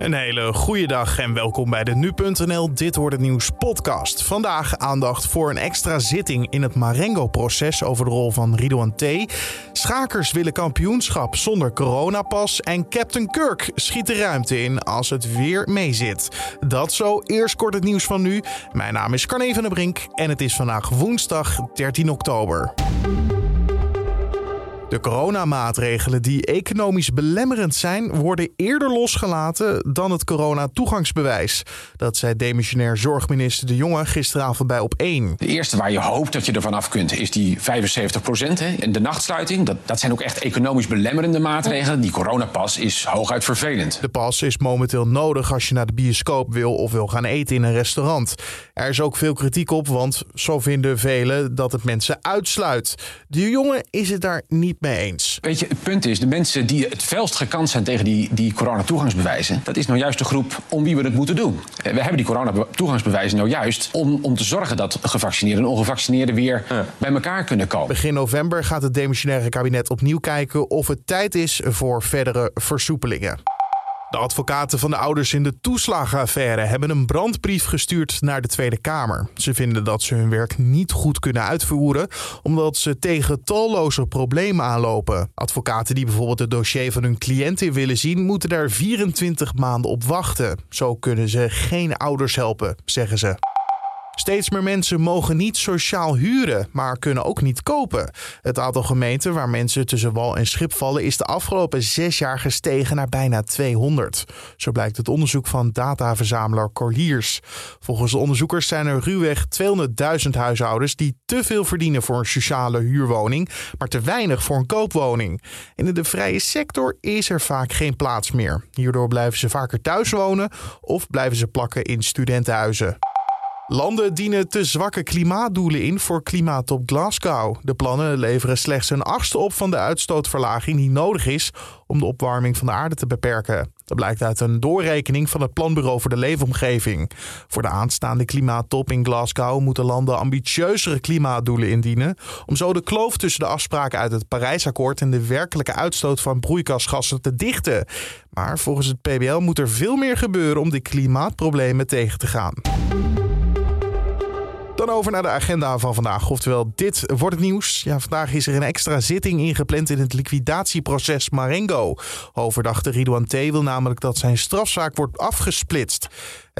Een hele goede dag en welkom bij de Nu.nl Dit wordt het nieuws podcast. Vandaag aandacht voor een extra zitting in het Marengo-proces over de rol van Ridouan T. Schakers willen kampioenschap zonder coronapas en Captain Kirk schiet de ruimte in als het weer meezit. Dat zo, eerst kort het nieuws van nu. Mijn naam is Carne van der Brink en het is vandaag woensdag 13 oktober. De coronamaatregelen die economisch belemmerend zijn, worden eerder losgelaten dan het corona-toegangsbewijs. Dat zei demissionair zorgminister De Jonge gisteravond bij Op 1. De eerste waar je hoopt dat je ervan af kunt, is die 75 procent. En de nachtsluiting, dat, dat zijn ook echt economisch belemmerende maatregelen. Die coronapas is hooguit vervelend. De pas is momenteel nodig als je naar de bioscoop wil of wil gaan eten in een restaurant. Er is ook veel kritiek op, want zo vinden velen dat het mensen uitsluit. De Jonge is het daar niet mee eens. Weet je, het punt is, de mensen die het felst gekant zijn tegen die, die coronatoegangsbewijzen, dat is nou juist de groep om wie we het moeten doen. Eh, we hebben die coronatoegangsbewijzen nou juist om, om te zorgen dat gevaccineerden en ongevaccineerden weer bij elkaar kunnen komen. Begin november gaat het demissionaire kabinet opnieuw kijken of het tijd is voor verdere versoepelingen. De advocaten van de ouders in de toeslagenaffaire hebben een brandbrief gestuurd naar de Tweede Kamer. Ze vinden dat ze hun werk niet goed kunnen uitvoeren, omdat ze tegen talloze problemen aanlopen. Advocaten die bijvoorbeeld het dossier van hun cliënten willen zien, moeten daar 24 maanden op wachten. Zo kunnen ze geen ouders helpen, zeggen ze. Steeds meer mensen mogen niet sociaal huren, maar kunnen ook niet kopen. Het aantal gemeenten waar mensen tussen wal en schip vallen is de afgelopen zes jaar gestegen naar bijna 200. Zo blijkt het onderzoek van dataverzamelaar Corliers. Volgens de onderzoekers zijn er ruwweg 200.000 huishoudens die te veel verdienen voor een sociale huurwoning, maar te weinig voor een koopwoning. in de vrije sector is er vaak geen plaats meer. Hierdoor blijven ze vaker thuis wonen of blijven ze plakken in studentenhuizen. Landen dienen te zwakke klimaatdoelen in voor klimaatop Glasgow. De plannen leveren slechts een achtste op van de uitstootverlaging die nodig is om de opwarming van de aarde te beperken. Dat blijkt uit een doorrekening van het Planbureau voor de Leefomgeving. Voor de aanstaande klimaattop in Glasgow moeten landen ambitieuzere klimaatdoelen indienen. Om zo de kloof tussen de afspraken uit het Parijsakkoord en de werkelijke uitstoot van broeikasgassen te dichten. Maar volgens het PBL moet er veel meer gebeuren om de klimaatproblemen tegen te gaan. Dan over naar de agenda van vandaag. Oftewel, dit wordt het nieuws. Ja, vandaag is er een extra zitting ingepland in het liquidatieproces Marengo. Hoverdachte Ridouan T. wil namelijk dat zijn strafzaak wordt afgesplitst.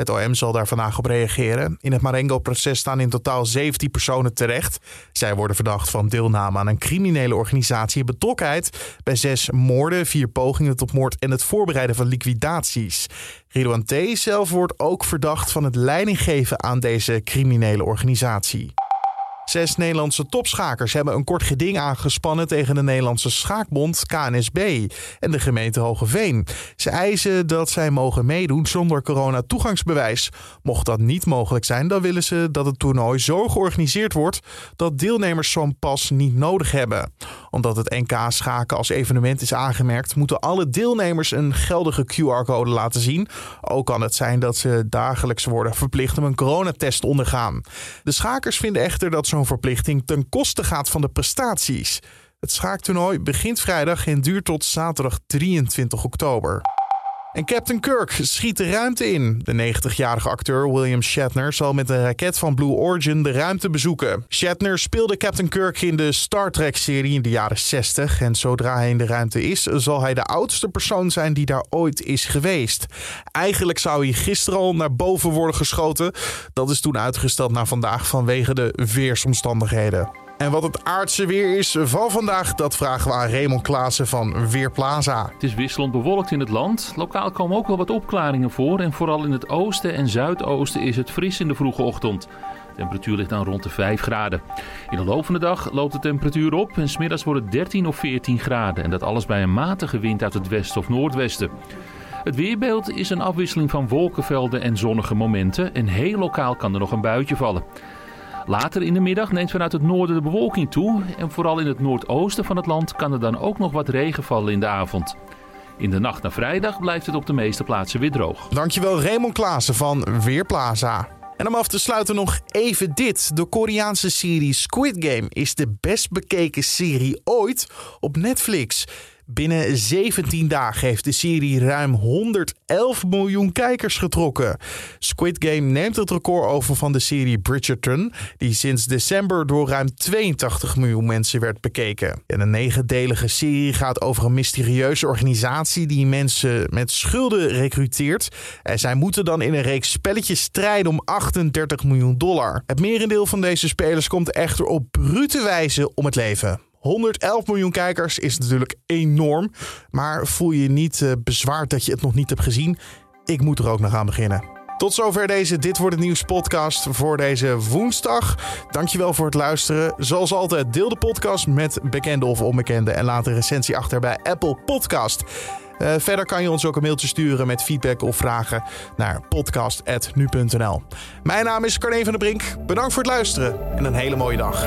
Het OM zal daar vandaag op reageren. In het Marengo-proces staan in totaal 17 personen terecht. Zij worden verdacht van deelname aan een criminele organisatie en betrokkenheid bij zes moorden, vier pogingen tot moord en het voorbereiden van liquidaties. Ridouan T. zelf wordt ook verdacht van het leidinggeven aan deze criminele organisatie. Zes Nederlandse topschakers hebben een kort geding aangespannen tegen de Nederlandse schaakbond KNSB en de gemeente Hogeveen. Ze eisen dat zij mogen meedoen zonder corona-toegangsbewijs. Mocht dat niet mogelijk zijn, dan willen ze dat het toernooi zo georganiseerd wordt dat deelnemers zo'n pas niet nodig hebben. Omdat het NK schaken als evenement is aangemerkt, moeten alle deelnemers een geldige QR-code laten zien. Ook kan het zijn dat ze dagelijks worden verplicht om een coronatest te ondergaan. De schakers vinden echter dat zo'n verplichting ten koste gaat van de prestaties. Het schaaktoernooi begint vrijdag en duurt tot zaterdag 23 oktober. En Captain Kirk schiet de ruimte in. De 90-jarige acteur William Shatner zal met een raket van Blue Origin de ruimte bezoeken. Shatner speelde Captain Kirk in de Star Trek-serie in de jaren 60. En zodra hij in de ruimte is, zal hij de oudste persoon zijn die daar ooit is geweest. Eigenlijk zou hij gisteren al naar boven worden geschoten. Dat is toen uitgesteld naar vandaag vanwege de weersomstandigheden. En wat het aardse weer is van vandaag, dat vragen we aan Raymond Klaassen van Weerplaza. Het is wisselend bewolkt in het land. Lokaal komen ook wel wat opklaringen voor. En vooral in het oosten en zuidoosten is het fris in de vroege ochtend. De temperatuur ligt dan rond de 5 graden. In de loop van de dag loopt de temperatuur op en smiddags wordt het 13 of 14 graden. En dat alles bij een matige wind uit het westen of noordwesten. Het weerbeeld is een afwisseling van wolkenvelden en zonnige momenten. En heel lokaal kan er nog een buitje vallen. Later in de middag neemt vanuit het noorden de bewolking toe en vooral in het noordoosten van het land kan er dan ook nog wat regen vallen in de avond. In de nacht naar vrijdag blijft het op de meeste plaatsen weer droog. Dankjewel Raymond Klaassen van Weerplaza. En om af te sluiten nog even dit. De Koreaanse serie Squid Game is de best bekeken serie ooit op Netflix. Binnen 17 dagen heeft de serie ruim 111 miljoen kijkers getrokken. Squid Game neemt het record over van de serie Bridgerton, die sinds december door ruim 82 miljoen mensen werd bekeken. En een negendelige serie gaat over een mysterieuze organisatie die mensen met schulden recruteert. En zij moeten dan in een reeks spelletjes strijden om 38 miljoen dollar. Het merendeel van deze spelers komt echter op brute wijze om het leven. 111 miljoen kijkers is natuurlijk enorm. Maar voel je niet uh, bezwaard dat je het nog niet hebt gezien? Ik moet er ook nog aan beginnen. Tot zover deze Dit wordt het nieuws podcast voor deze woensdag. Dankjewel voor het luisteren. Zoals altijd, deel de podcast met bekende of onbekende en laat een recensie achter bij Apple Podcast. Uh, verder kan je ons ook een mailtje sturen met feedback of vragen naar podcast.nu.nl. Mijn naam is Carne van der Brink. Bedankt voor het luisteren en een hele mooie dag.